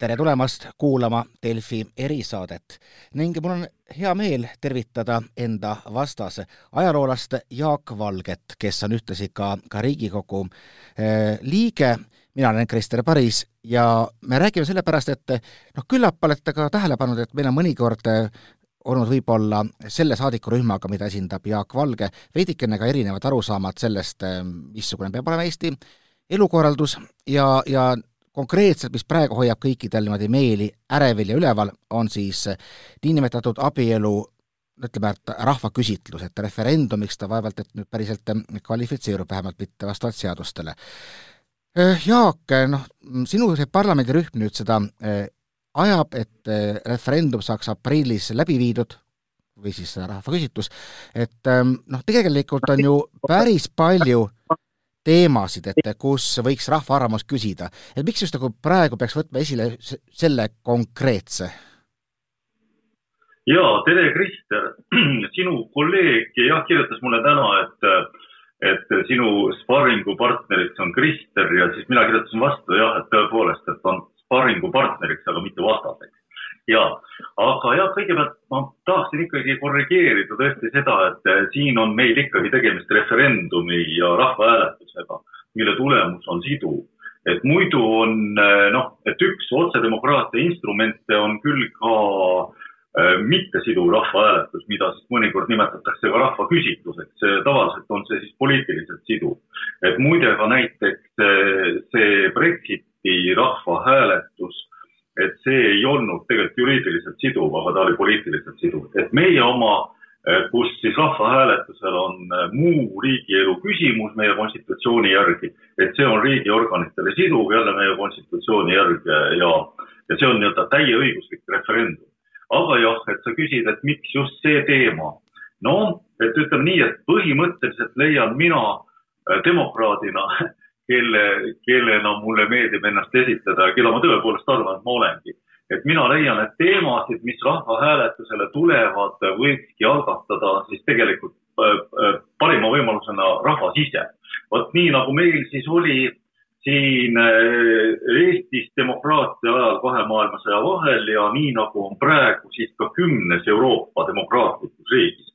tere tulemast kuulama Delfi erisaadet ning mul on hea meel tervitada enda vastas ajaloolast Jaak Valget, kes on ühtlasi ka, ka Riigikogu eh, liige. mina olen Krister Paris ja me räägime sellepärast, et noh, küllap olete ka tähele pannud, et meil on mõnikord eh, olnud võib-olla selle saadikurühmaga, mida esindab Jaak Valge, veidikene ka erinevad arusaamad sellest, eh, missugune peab olema Eesti elukorraldus ja, ja konkreetselt, mis praegu hoiab kõikidel niimoodi meeli ärevil ja üleval, on siis niinimetatud abielu ütleme, et rahvaküsitlus, et referendumiks ta vaevalt et nüüd päriselt kvalifitseerub, vähemalt mitte vastavalt seadustele. Jaak, noh, sinu see parlamendirühm nüüd seda ajab, et referendum saaks aprillis läbi viidud, või siis rahvaküsitlus, et eh, noh, tegelikult on ju päris palju teemasid, et kus võiks rahva arvamust küsida. et miks just nagu praegu peaks võtma esile selle konkreetse? jaa, tere, Krister. sinu kolleeg jah, kirjutas mulle täna, et, et sinu sparringupartneriks on Krister ja siis mina kirjutasin vastu jah, et tõepoolest, et on sparringupartneriks, aga mitte vastaseks ja, aga jah, kõigepealt ma tahaksin ikkagi korrigeerida tõesti seda, et eh, siin on meil ikkagi tegemist referendumi ja rahvahääletusega, mille tulemus on siduv. et muidu on eh, noh, et üks otsedemokraatia instrumente on küll ka äh, mittesiduv rahvahääletus, mida siis mõnikord nimetatakse ka rahvaküsitluseks. tavaliselt on see siis poliitiliselt siduv. et muide ka näiteks see Brexiti rahvahääletus et see ei olnud tegelikult juriidiliselt siduv, aga ta oli poliitiliselt siduv. et meie oma, eh, kus siis rahvahääletusel on eh, muu riigielu küsimus meie konstitutsiooni järgi, et see on riigiorganitele siduv jälle meie konstitutsiooni järgi ja, ja see on nii-öelda täieõiguslik referendum. aga jah, et sa küsid, et miks just see teema. noh, et ütleme nii, et põhimõtteliselt leian mina eh, demokraadina kelle, kellena mulle meeldib ennast esitada ja keda ma tõepoolest arvan, et ma olengi. et mina leian, et teemasid, mis rahvahääletusele tulevad, võikski algatada siis tegelikult äh, äh, parima võimalusena rahvas ise. vot nii nagu meil siis oli siin äh, Eestis demokraatia ajal kahe maailmasõja vahel ja nii nagu on praegu siis ka kümnes Euroopa demokraatlikus riigis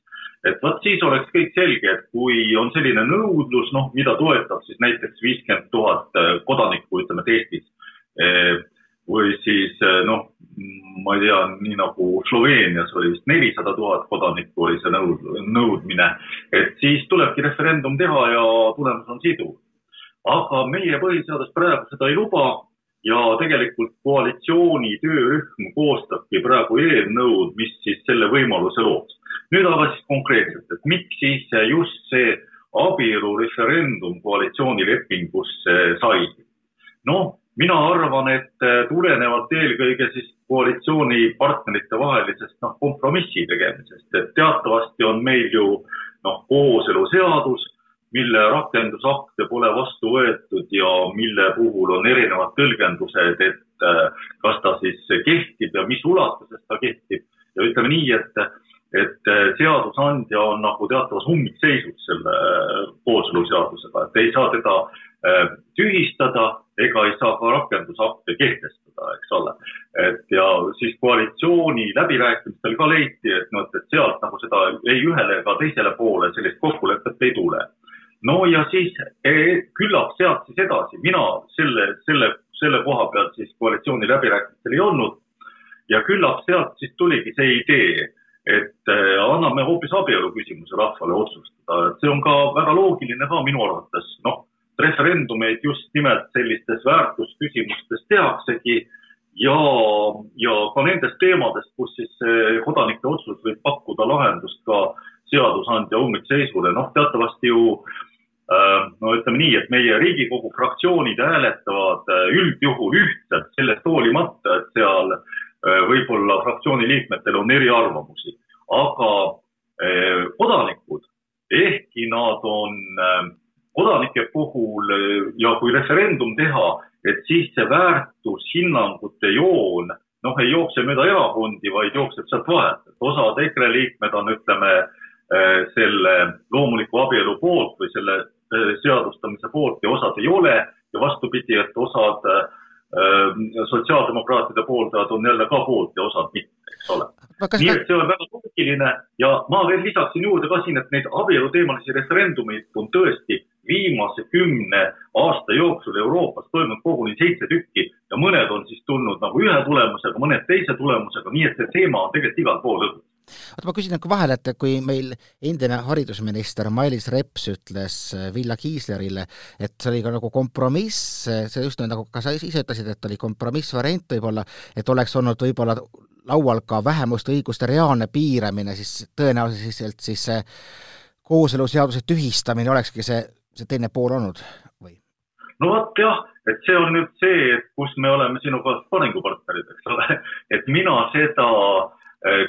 et vot siis oleks kõik selge, et kui on selline nõudlus, noh, mida toetab siis näiteks viiskümmend tuhat äh, kodanikku, ütleme, et Eestis eh, või siis äh, noh, ma ei tea, nii nagu Sloveenias oli vist nelisada tuhat kodanikku oli see nõud, nõudmine, et siis tulebki referendum teha ja tulemus on siduv. aga meie põhiseadus praegu seda ei luba ja tegelikult koalitsiooni töörühm koostabki praegu eelnõud, mis siis selle võimaluse looks nüüd aga siis konkreetselt, et miks siis just see abielureferendum koalitsioonilepingusse sai? noh, mina arvan, et tulenevalt eelkõige siis koalitsioonipartnerite vahelisest noh, kompromissi tegemisest, et teatavasti on meil ju noh, kooseluseadus, mille rakendusakte pole vastu võetud ja mille puhul on erinevad tõlgendused, et kas ta siis kehtib ja mis ulatuses ta kehtib ja ütleme nii, et eh, seadusandja on nagu teatavas ummikseisus selle eh, kooseluseadusega, et ei saa teda eh, tühistada ega ei saa ka rakendusakte kehtestada, eks ole. et ja siis koalitsiooni läbirääkimistel ka leiti, et noh, et sealt nagu seda ei ühele ega teisele poole sellist kokkulepet ei tule. no ja siis küllap sealt siis edasi, mina selle, selle, selle koha pealt siis koalitsiooni läbirääkimistel ei olnud ja küllap sealt siis tuligi see idee et äh, anname hoopis abielu küsimuse rahvale otsustada, et see on ka väga loogiline ka minu arvates, noh, referendumeid just nimelt sellistes väärtusküsimustes tehaksegi ja, ja ka nendest teemadest, kus siis kodanike otsus võib pakkuda lahendust ka seadusandja ummikseisule, noh, teatavasti ju äh, no ütleme nii, et meie Riigikogu fraktsioonid hääletavad äh, üldjuhul ühtselt sellest hoolimata, et seal võib-olla fraktsiooni liikmetel on eriarvamusi, aga äh, kodanikud, ehkki nad on äh, kodanike puhul ja kui referendum teha, et siis see väärtushinnangute joon noh, ei jookse mööda erakondi, vaid jookseb sealt vahelt, et osad EKRE liikmed on, ütleme, selle loomuliku abielu poolt või selle seadustamise poolt ja osad ei ole. Ja vastupidi, et osad sotsiaaldemokraatide pooldajad on jälle ka poolt ja osad mitte, eks ole. nii et see on väga loogiline ja ma veel lisaksin juurde ka siin, et neid abieluteemalisi referendumeid on tõesti viimase kümne aasta jooksul Euroopas toimunud koguni seitse tükki ja mõned on siis tulnud nagu ühe tulemusega, mõned teise tulemusega, nii et see teema on tegelikult igal pool õhus oota, ma küsin nagu vahele, et kui meil endine haridusminister Mailis Reps ütles äh, Villa Kiislerile, et see oli ka nagu kompromiss, see just nagu ka sa ise ütlesid, et oli kompromissvariant võib-olla, et oleks olnud võib-olla laual ka vähemuste õiguste reaalne piiramine, siis tõenäoliselt siis see kooseluseaduse tühistamine olekski see, see teine pool olnud või? no vot jah, et see on nüüd see, et kus me oleme sinuga sparringupartnerid, eks ole, et mina seda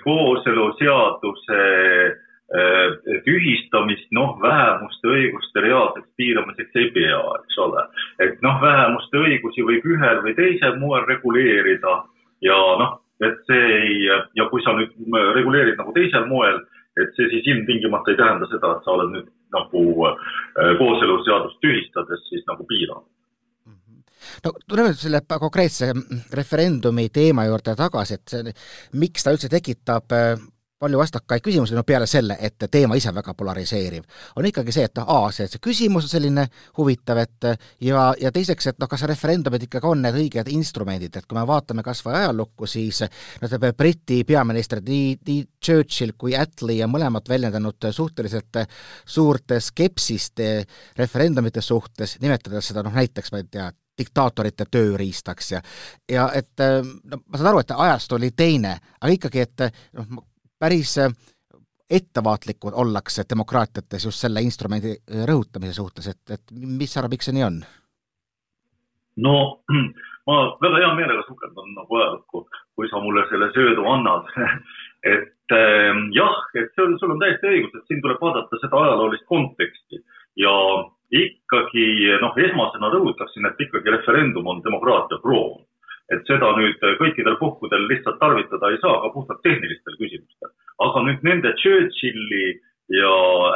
kooseluseaduse äh, tühistamist, noh, vähemuste õiguste reaalseks piiramiseks ei pea, eks ole. et noh, vähemuste õigusi võib ühel või teisel moel reguleerida ja noh, et see ei, ja kui sa nüüd reguleerid nagu teisel moel, et see siis ilmtingimata ei tähenda seda, et sa oled nüüd nagu äh, kooseluseadust tühistades siis nagu piiranud no tuleme nüüd selle konkreetse referendumi teema juurde tagasi, et see, miks ta üldse tekitab äh, palju vastakaid küsimusi, no peale selle, et teema ise väga polariseeriv, on ikkagi see, et aa, see, see küsimus on selline huvitav, et ja, ja teiseks, et noh, kas referendumid ikkagi on need õiged instrumendid, et kui me vaatame kas või ajalukku, siis no see Briti peaminister nii, nii Churchill kui Attlee on mõlemad väljendanud suhteliselt suurt skepsist referendumite suhtes, nimetades seda noh, näiteks ma ei tea, diktaatorite tööriistaks ja ja et äh, no ma saan aru, et ajastu oli teine, aga ikkagi, et noh, päris äh, ettevaatlikud ollakse demokraatiates just selle instrumendi äh, rõhutamise suhtes, et, et mis sa arvad, miks see nii on? no ma väga hea meelega sukeldan nagu ajalukku, kui sa mulle selle söödu annad et äh, jah, et see on, sul on täiesti õigus, et siin tuleb vaadata seda ajaloolist konteksti ja ikkagi noh, esmasena rõhutaksin, et ikkagi referendum on demokraatia kroon. et seda nüüd kõikidel puhkudel lihtsalt tarvitada ei saa, ka puhtalt tehnilistel küsimustel. aga nüüd nende Churchilli ja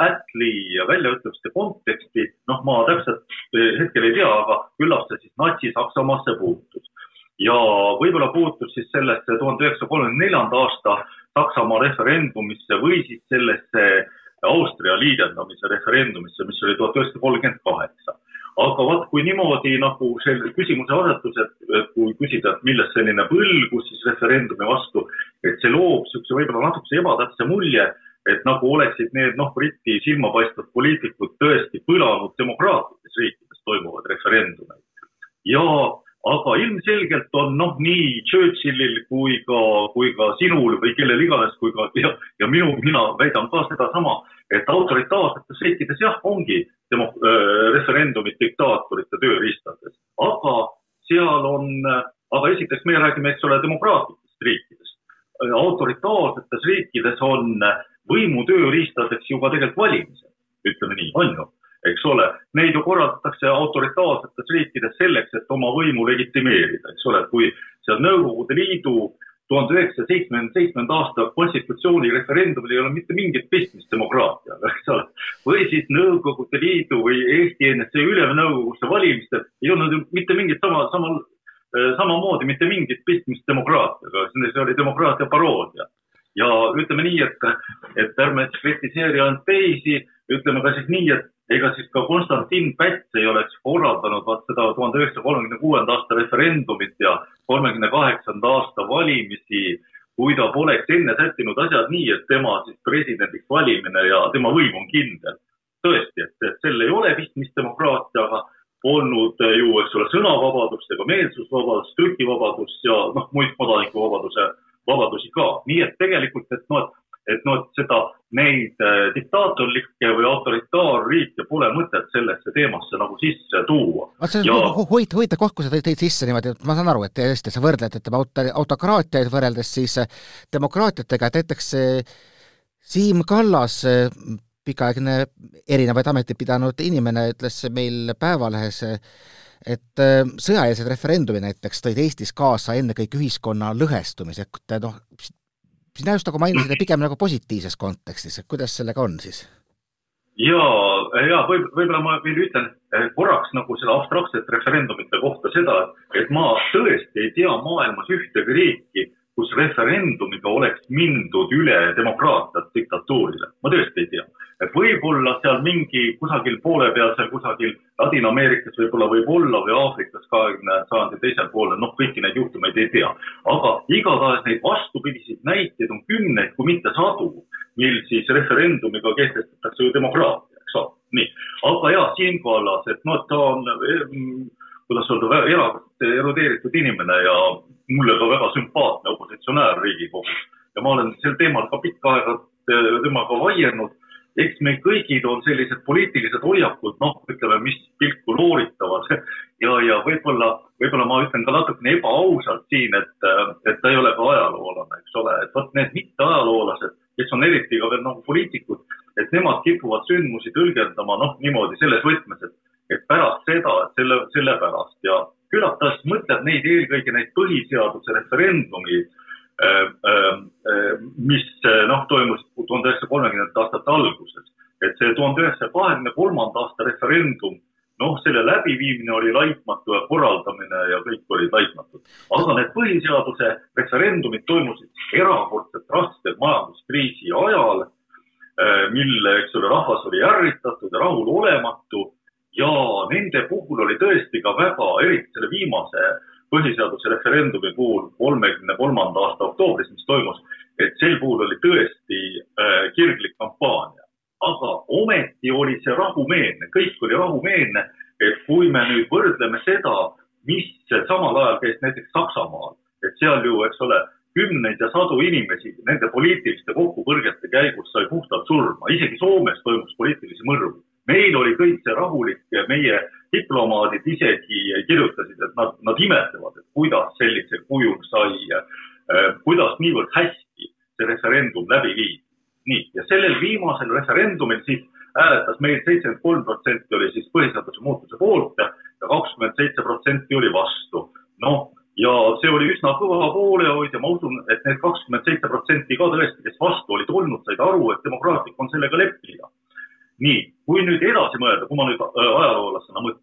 Attlee väljaütlemiste konteksti, noh, ma täpselt eh, hetkel ei tea, aga küllap see siis Natsi-Saksamaasse puutus. ja võib-olla puutus siis sellesse tuhande üheksasaja kolmekümne neljanda aasta Saksamaa referendumisse või siis sellesse Austria liidendamise referendumisse, mis oli tuhat üheksasada kolmkümmend kaheksa. aga vot, kui niimoodi nagu see küsimuse asetus, et kui küsida, et millest selline põlgus siis referendumi vastu, et see loob niisuguse võib-olla natukese ebatäpse mulje, et nagu oleksid need noh, Briti silmapaistvad poliitikud tõesti põlanud demokraatlikes riikides toimuvad referendumeid. ja aga ilmselgelt on noh, nii Churchillil kui ka, kui ka sinul või kellel iganes, kui ka ja, ja minu, mina väidan ka sedasama, et autoritaarsetes riikides jah, ongi demo, äh, referendumid diktaatorite tööriistades, aga seal on, aga esiteks me räägime, eks ole, demokraatlikest riikidest. autoritaarsetes riikides on võimu tööriistadeks ju ka tegelikult valimised, ütleme nii, on ju eks ole, neid ju korraldatakse autoritaarsetes riikides selleks, et oma võimu legitimeerida, eks ole, kui seal Nõukogude Liidu tuhande üheksasaja seitsmekümne seitsmenda aasta konstitutsiooni referendumil ei ole mitte mingit pistmist demokraatiaga, eks ole. või siis Nõukogude Liidu või Eesti NSV Ülemnõukogusse valimistel ei olnud ju mitte mingit sama, samal, samamoodi mitte mingit pistmist demokraatiaga, see oli demokraatia paroodia. ja ütleme nii, et, et ärme kritiseeri ainult teisi, ütleme ka siis nii, et ega siis ka Konstantin Päts ei oleks korraldanud vaat seda tuhande üheksasaja kolmekümne kuuenda aasta referendumit ja kolmekümne kaheksanda aasta valimisi, kui ta poleks enne sättinud asjad nii, et tema siis presidendiks valimine ja tema võim on kindel. tõesti, et, et sel ei ole pistmist demokraatiaga, polnud ju, eks ole, sõnavabadust ega meelsusvabadust, trükivabadust ja noh, muid kodanikuvabaduse vabadusi ka. nii et tegelikult, et noh, et noh, et seda, neid äh, diktaatorlikke või autoritaarriike pole mõtet sellesse teemasse nagu sisse tuua. see on ja... huvitav, huvitav koht, kui sa tõid sisse niimoodi, et ma saan aru, et tõesti sa võrdled, ütleme, auto, autokraatiaid võrreldes siis äh, demokraatiatega, et näiteks äh, Siim Kallas, pikaaegne erinevaid ameteid pidanud inimene, ütles meil Päevalehes, et sõjaeelsed referendumid näiteks tõid Eestis kaasa ennekõike ühiskonna lõhestumise, et noh, sina just nagu mainisid, et pigem nagu positiivses kontekstis, et kuidas sellega on siis? ja, ja võib, võib-olla ma veel ütlen eh, korraks nagu seda abstraktset referendumite kohta seda, et ma tõesti ei tea maailmas ühtegi riiki, kus referendumiga oleks mindud üle demokraatiat diktatuurile. ma tõesti ei tea. Et võib-olla seal mingi kusagil poole peal, seal kusagil Ladina-Ameerikas võib-olla võib olla või Aafrikas kahekümne sajandi teisel poolel, noh, kõiki neid juhtumeid ei tea. aga igatahes neid vastupidiseid näiteid on kümneid, kui mitte sadu mil siis referendumiga kehtestatakse ju demokraatia, eks ole. nii, aga ja Siim Kallas, et noh, ta on kuidas öelda, erakordselt erudeeritud inimene ja mulle ka väga sümpaatne opositsionäär Riigikogus. ja ma olen sel teemal ka pikka aega eh, temaga vaielnud. Eks meil kõigil on sellised poliitilised hoiakud, noh, ütleme, mis pilku looritavad ja, ja võib-olla, võib-olla ma ütlen ka natukene ebaausalt siin, et, et ta ei ole ka ajaloolane, eks ole, et vot need mitteajaloolased kes on eriti ka veel nagu poliitikud, et nemad kipuvad sündmusi tõlgendama noh, niimoodi selles võtmes, et, et pärast seda, et selle, sellepärast ja küllap ta siis mõtleb neid eelkõige neid põhiseaduse referendumi äh, mis noh, toimus tuhande üheksasaja kolmekümnendate aastate alguses. et see tuhande üheksasaja kahekümne kolmanda aasta referendum noh, selle läbiviimine oli laitmatu ja korraldamine ja kõik olid laitmatud. aga need põhiseaduse referendumid toimusid erakordselt raske majanduskriisi ajal, mille, eks ole, rahvas oli ärritatud ja rahulolematu ja nende puhul oli tõesti ka väga, eriti selle viimase põhiseaduse referendumi puhul kolmekümne kolmanda aasta oktoobris, mis toimus, et sel puhul oli tõesti äh, kirglik kampaania aga ometi oli see rahumeelne, kõik oli rahumeelne, et kui me nüüd võrdleme seda, mis samal ajal käis näiteks Saksamaal, et seal ju, eks ole, kümneid ja sadu inimesi nende poliitiliste kokkupõrgete käigus sai puhtalt surma, isegi Soomes toimus poliitilisi mõrvu. meil oli kõik see rahulik ja meie diplomaadid isegi kirjutasid, et nad, nad imetlevad, et kuidas sellisel kujul sai, äh, kuidas niivõrd hästi see referendum läbi viidi nii, ja sellel viimasel referendumil siis hääletas meil seitsekümmend kolm protsenti oli siis põhiseaduse muutuse poolt ja kakskümmend seitse protsenti oli vastu. noh, ja see oli üsna kõva poolehoid ja ma usun, et need kakskümmend seitse protsenti ka tõesti, kes vastu olid olnud, said aru, et demokraatlik on sellega leppida. nii, kui nüüd edasi mõelda, kui ma nüüd äh, ajaloolasena mõtlen,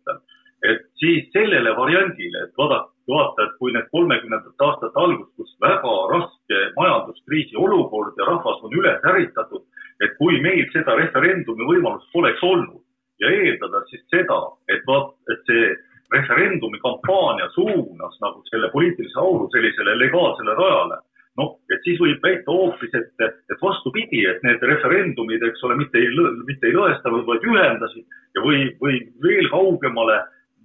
siis sellele variandile, et vaadake, vaata, et kui need kolmekümnendate aastate algus, kus väga raske majanduskriisi olukord ja rahvas on üles ärritatud, et kui meil seda referendumi võimalust poleks olnud ja eeldada siis seda, et vaat, et see referendumi kampaania suunas nagu selle poliitilise auru sellisele legaalsele rajale, noh, et siis võib väita hoopis, et, et vastupidi, et need referendumid, eks ole, mitte ei, mitte ei lõhestanud, vaid ühendasid ja või, või veel kaugemale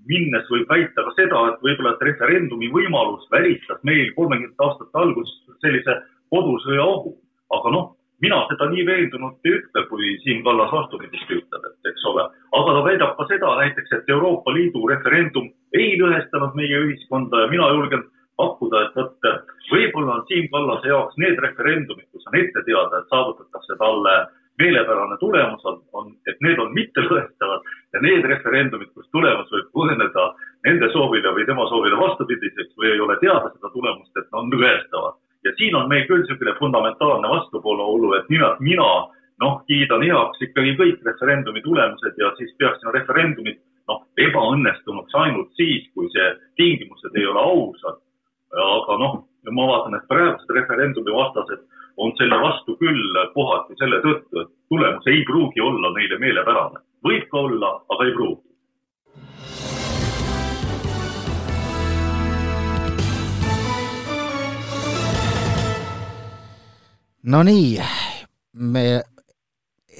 minnes võib väita ka seda, et võib-olla, et referendumi võimalus välistas meil kolmekümnendate aastate alguses sellise kodusõja ohu. aga noh, mina seda nii veendunult ei ütle, kui Siim Kallas vastupidist ütleb, et eks ole. aga ta väidab ka seda näiteks, et Euroopa Liidu referendum ei lõhestanud meie ühiskonda ja mina julgen pakkuda, et vot võib-olla on Siim Kallase jaoks need referendumid, kus on ette teada, et saavutatakse talle meelepärane tulemus on, on, et need on mittelõhestavad ja need referendumid, kus tulemus võib kujuneda nende soovile või tema soovile vastupidiseks või ei ole teada seda tulemust, et on lõhestavad. ja siin on meil küll niisugune fundamentaalne vastuvoolu, et nimelt mina noh, kiidan heaks ikkagi kõik referendumi tulemused ja siis peaksime referendumit noh, ebaõnnestunuks ainult siis, kui see tingimused ei ole ausad. aga noh, ma vaatan, et praegused referendumi vastased on selle vastu küll kohati selle tõttu, et tulemus ei pruugi olla neile meelepärane. võib ka olla, aga ei pruugi. Nonii, me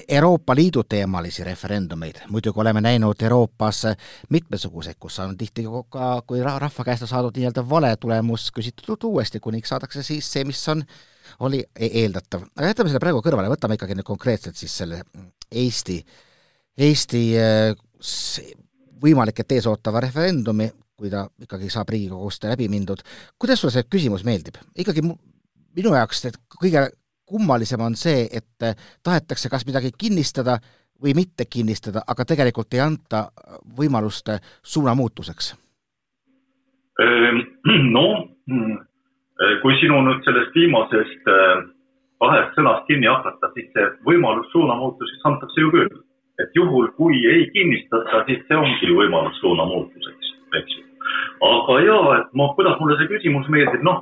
Euroopa Liidu teemalisi referendumeid muidugi oleme näinud Euroopas mitmesuguseid, kus on tihti ka, kui rahva käest on saadud nii-öelda vale tulemus, küsitud uuesti, kuniks saadakse siis see, mis on äh, oli e-, eeldatav. aga jätame selle praegu kõrvale, võtame ikkagi nüüd konkreetselt siis selle Eesti, Eesti äh, võimalik, et ees ootava referendumi, kui ta ikkagi saab Riigikogust läbi mindud. kuidas sulle see küsimus meeldib? ikkagi minu jaoks kõige kummalisem on see, et tahetakse kas midagi kinnistada või mitte kinnistada, aga tegelikult ei anta võimalust suunamuutuseks. Ehm, noh, Äh, kui sinu nüüd sellest viimasest äh, kahest sõnast kinni hakata, siis see võimalus suunamuutuseks antakse ju küll. et juhul, kui ei kinnistata, siis see ongi võimalus suunamuutuseks, eks ju. aga ja, et ma, kuidas mulle see küsimus meeldib, noh,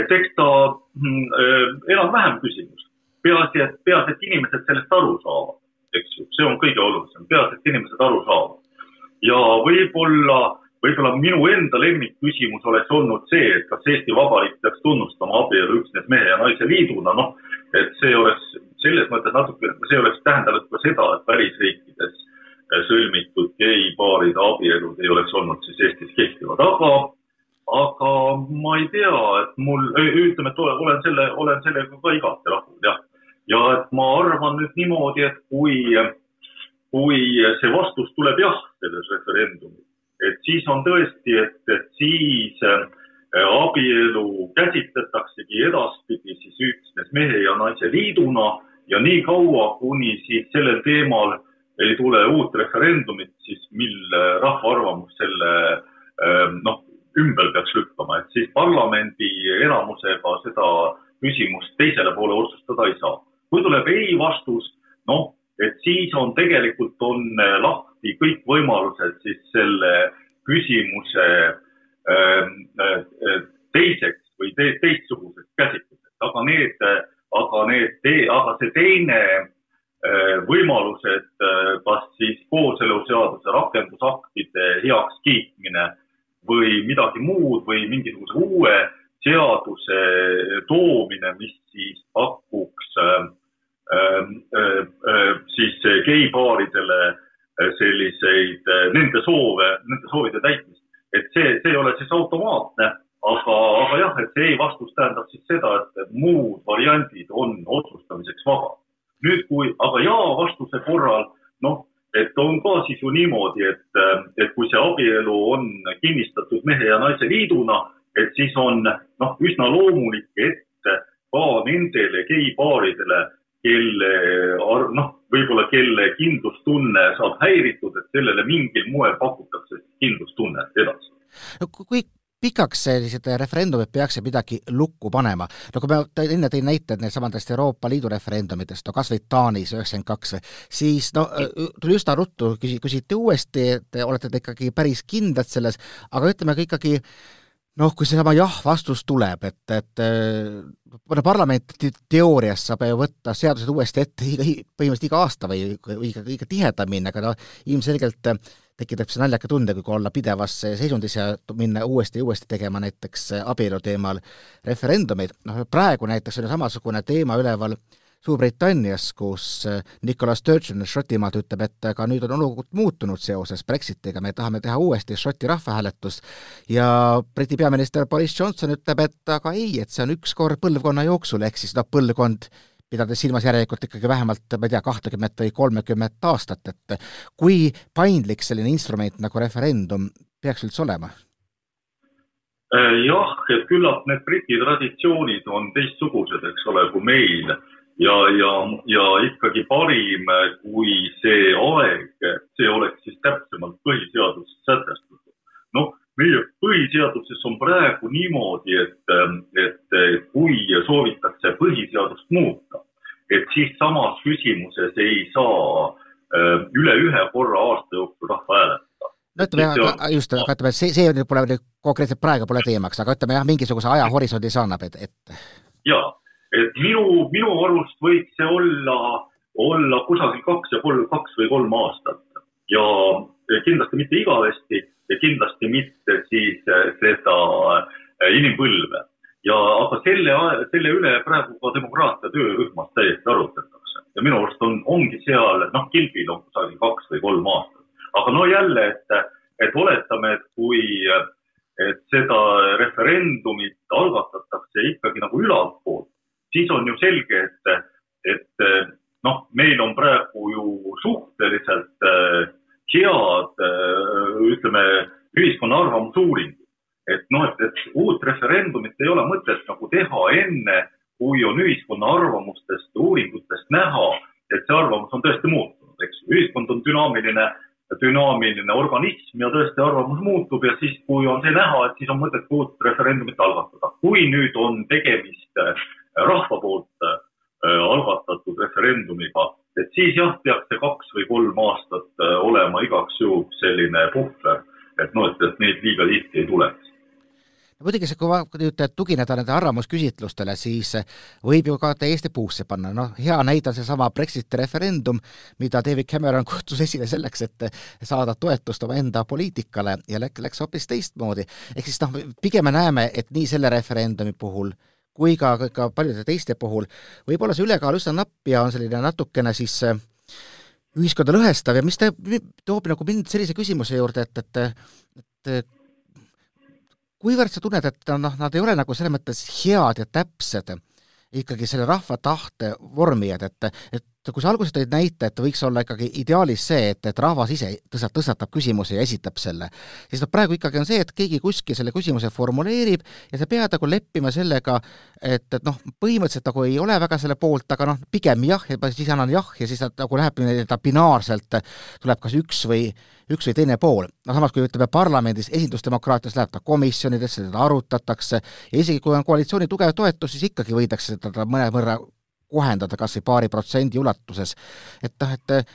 et eks ta mm, äh, enam-vähem küsimus. peaasi, et, peaasi, et inimesed sellest aru saavad, eks ju, see on kõige olulisem, peaasi, et inimesed aru saavad. ja võib-olla võib-olla minu enda lemmikküsimus oleks olnud see, et kas Eesti Vabariik peaks tunnustama abielu üksnes mehe ja naise liiduna, noh, et see oleks selles mõttes natuke, see oleks tähendanud ka seda, et välisriikides sõlmitud geipaaride abielud ei oleks olnud siis Eestis kehtivad, aga, aga ma ei tea, et mul, ütleme, et olen selle, olen sellega ka igati rahul, jah. ja et ma arvan nüüd niimoodi, et kui, kui see vastus tuleb jah selles referendumil, et siis on tõesti, et, et siis äh, abielu käsitletaksegi edaspidi siis üksnes mehe ja naise liiduna ja nii kaua, kuni siis sellel teemal ei tule uut referendumit, siis mil rahva arvamus selle äh, noh, ümber peaks lükkama, et siis parlamendi enamusega seda küsimust teisele poole otsustada ei saa. kui tuleb ei vastus, noh, et siis on tegelikult on lahti kõik võimalused siis selle küsimuse ähm, äh, teiseks või te, teistsuguseks käsitluseks, aga need, aga need, aga see teine äh, võimalus, et äh, kas siis kooseluseaduse rakendusaktide heakskiitmine või midagi muud või mingisuguse uue seaduse toomine, mis siis pakuks äh, äh, siis geipaaridele selliseid, nende soove, nende soovide täitmist. et see, see ei ole siis automaatne, aga, aga jah, et see ei vastus tähendab siis seda, et muud variandid on otsustamiseks vaba. nüüd, kui aga jaa vastuse korral, noh, et on ka siis ju niimoodi, et, et kui see abielu on kinnistatud mehe ja naise liiduna, et siis on noh, üsna loomulik, et ka nendele geipaaridele, kelle noh, võib-olla kelle kindlustunne saab häiritud, et sellele mingil moel pakutakse kindlustunnet edasi. no kui pikaks sellised referendumid peaks midagi lukku panema. no kui ma enne tõin näited needsamadest Euroopa Liidu referendumitest, no kas või Taanis üheksakümmend kaks, siis no tuli üsna ruttu, küsi-, küsiti uuesti, et olete te ikkagi päris kindlad selles, aga ütleme ka ikkagi noh, kui seesama jah-vastus tuleb, et, et no parlament teoorias saab ju võtta seadused uuesti ette iga, põhimõtteliselt iga aasta või iga, iga tihedamini, aga no ilmselgelt tekitab see naljaka tunde, kui olla pidevas seisundis ja minna uuesti ja uuesti tegema näiteks abielu teemal referendumeid, noh praegu näiteks ju samasugune teema üleval Suurbritannias, kus Nicolas Sturgeon Šotimaalt ütleb, et ka nüüd on olukord muutunud seoses Brexitiga, me tahame teha uuesti Šoti rahvahääletust ja Briti peaminister Boris Johnson ütleb, et aga ei, et see on üks kord põlvkonna jooksul, ehk siis noh, põlvkond pidades silmas järelikult ikkagi vähemalt, ma ei tea, kahtekümmet või kolmekümmet aastat, et kui paindlik selline instrument nagu referendum peaks üldse olema? Äh, jah, et küllap need Briti traditsioonid on teistsugused, eks ole, kui meil ja, ja, ja ikkagi parim, kui see aeg, see oleks siis täpsemalt põhiseaduses sätestatud. noh, meie põhiseaduses on praegu niimoodi, et, et kui soovitakse põhiseadust muuta, et siis samas küsimuses ei saa äh, üle ühe korra aasta jooksul rahva hääletada. no ütleme, just, aga ütleme, see, see pole nüüd konkreetselt praegu pole teemaks, aga ütleme jah, mingisuguse ajahorisondi see annab, et, et. jaa, et minu, minu arust võiks see olla, olla kusagil kaks ja kolm, kaks või kolm aastat ja kindlasti mitte igavesti ja kindlasti mitte siis äh, seda äh, inimpõlve. ja aga selle, selle üle praegu ka demokraatia töörühmas täiesti arutatakse ja minu arust on, ongi seal, noh, kilbil on kusagil kaks või kolm aastat. aga no jälle, et, et oletame, et kui, et seda referendumit algatatakse ikkagi nagu ülalt poolt, siis on ju selge, et, et noh, meil on praegu ju suhteliselt äh, head, äh, ütleme, ühiskonna arvamusuuringud. et noh, et, et uut referendumit ei ole mõtet nagu teha enne, kui on ühiskonna arvamustest, uuringutest näha, et see arvamus on tõesti muutunud, eks ju. ühiskond on dünaamiline, dünaamiline organism ja tõesti arvamus muutub ja siis, kui on see näha, et siis on mõtet uut referendumit algatada. kui nüüd on tegemist äh, rahva poolt äh, algatatud referendumiga, et siis jah, peaks see kaks või kolm aastat olema igaks juhuks selline puhver, et noh, et, et neid liiga tihti ei tuleks. Muidugi see, kui nüüd tugineda nende arvamusküsitlustele, siis võib ju ka täiesti puusse panna, noh, hea näide on seesama Brexiti referendum, mida David Cameron kutsus esile selleks, et saada toetust omaenda poliitikale ja läks, läks hoopis teistmoodi. ehk siis noh, pigem me näeme, et nii selle referendumi puhul kui ka, ka paljude teiste puhul. Võib olla see ülekaal üsna napp ja on selline natukene siis ühiskonda lõhestav ja mis te, toob nagu mind sellise küsimuse juurde, et, et et kuivõrd sa tunned, et noh, nad ei ole nagu selles mõttes head ja täpsed ikkagi selle rahva tahte vormijad, et, et kui sa alguses tõid näite, et võiks olla ikkagi ideaalis see, et, et rahvas ise tõstab, tõstatab küsimuse ja esitab selle, siis noh, praegu ikkagi on see, et keegi kuskil selle küsimuse formuleerib ja sa pead nagu leppima sellega, et, et noh, põhimõtteliselt nagu ei ole väga selle poolt, aga noh, pigem jah, ja siis annan jah ja siis nagu läheb nii-öelda binaarselt, tuleb kas üks või, üks või teine pool. no samas, kui ütleme, parlamendis esindusdemokraatias läheb ta komisjonidesse, seda arutatakse ja isegi kui on koalitsiooni tugev toetus, siis ikkagi võidakse seda mõnevõrra kohendada kas või paari protsendi ulatuses. et noh, et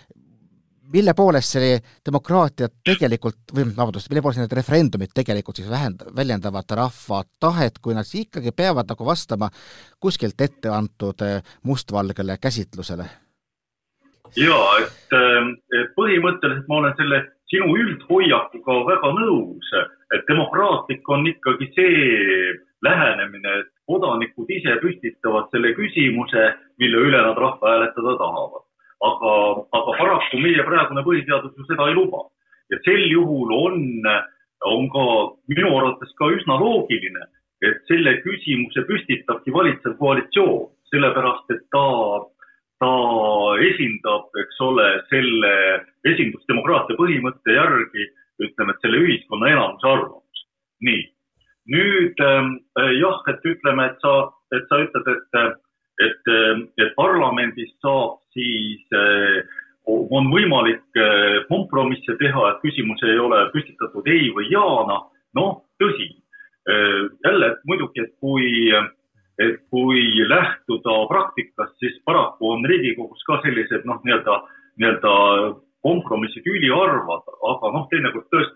mille poolest see demokraatia tegelikult või vabandust, mille poolest need referendumid tegelikult siis vähend-, väljendavad rahva tahet, kui nad siis ikkagi peavad nagu vastama kuskilt ette antud eh, mustvalgele käsitlusele? jaa, et põhimõtteliselt ma olen selle sinu üldhoiakuga väga nõus, et demokraatlik on ikkagi see lähenemine, et kodanikud ise püstitavad selle küsimuse, mille üle nad rahvahääletada tahavad. aga, aga paraku meie praegune põhiseadus ju seda ei luba ja sel juhul on, on ka minu arvates ka üsna loogiline, et selle küsimuse püstitabki valitsev koalitsioon, sellepärast et ta, ta esindab, eks ole, selle esindusdemokraatia põhimõtte järgi ütleme, et selle ühiskonna enamuse arvamust. nii nüüd ähm, äh, jah, et ütleme, et sa, et sa ütled, et, et, ähm, et parlamendis saab siis, äh, on võimalik äh, kompromisse teha, et küsimus ei ole püstitatud ei või jaana. noh, tõsi, jälle muidugi, et kui, et kui lähtuda praktikast, siis paraku on Riigikogus ka sellised noh, nii-öelda, nii-öelda kompromissid üliharvad, aga noh, teinekord tõesti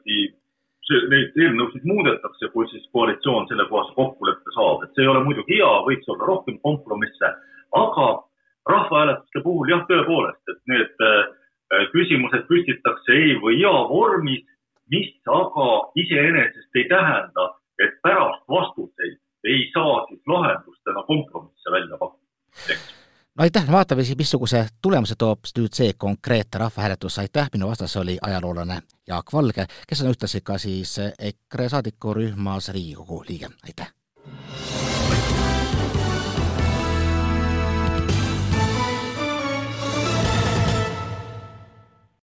neid eelnõusid muudetakse, kui siis koalitsioon sellekohase kokkuleppe saab, et see ei ole muidugi hea, võiks olla rohkem kompromisse, aga rahvahääletuste puhul jah, tõepoolest, et need äh, küsimused püstitakse ei või jaa vormis, mis aga iseenesest ei tähenda, et pärast vastuseid ei saa siis pakkuda no aitäh, vaatame siis, missuguse tulemuse toob nüüd see konkreetne rahvahääletus, aitäh, minu vastas oli ajaloolane Jaak Valge, kes on ühtlasi ka siis EKRE saadikurühmas Riigikogu liige, aitäh!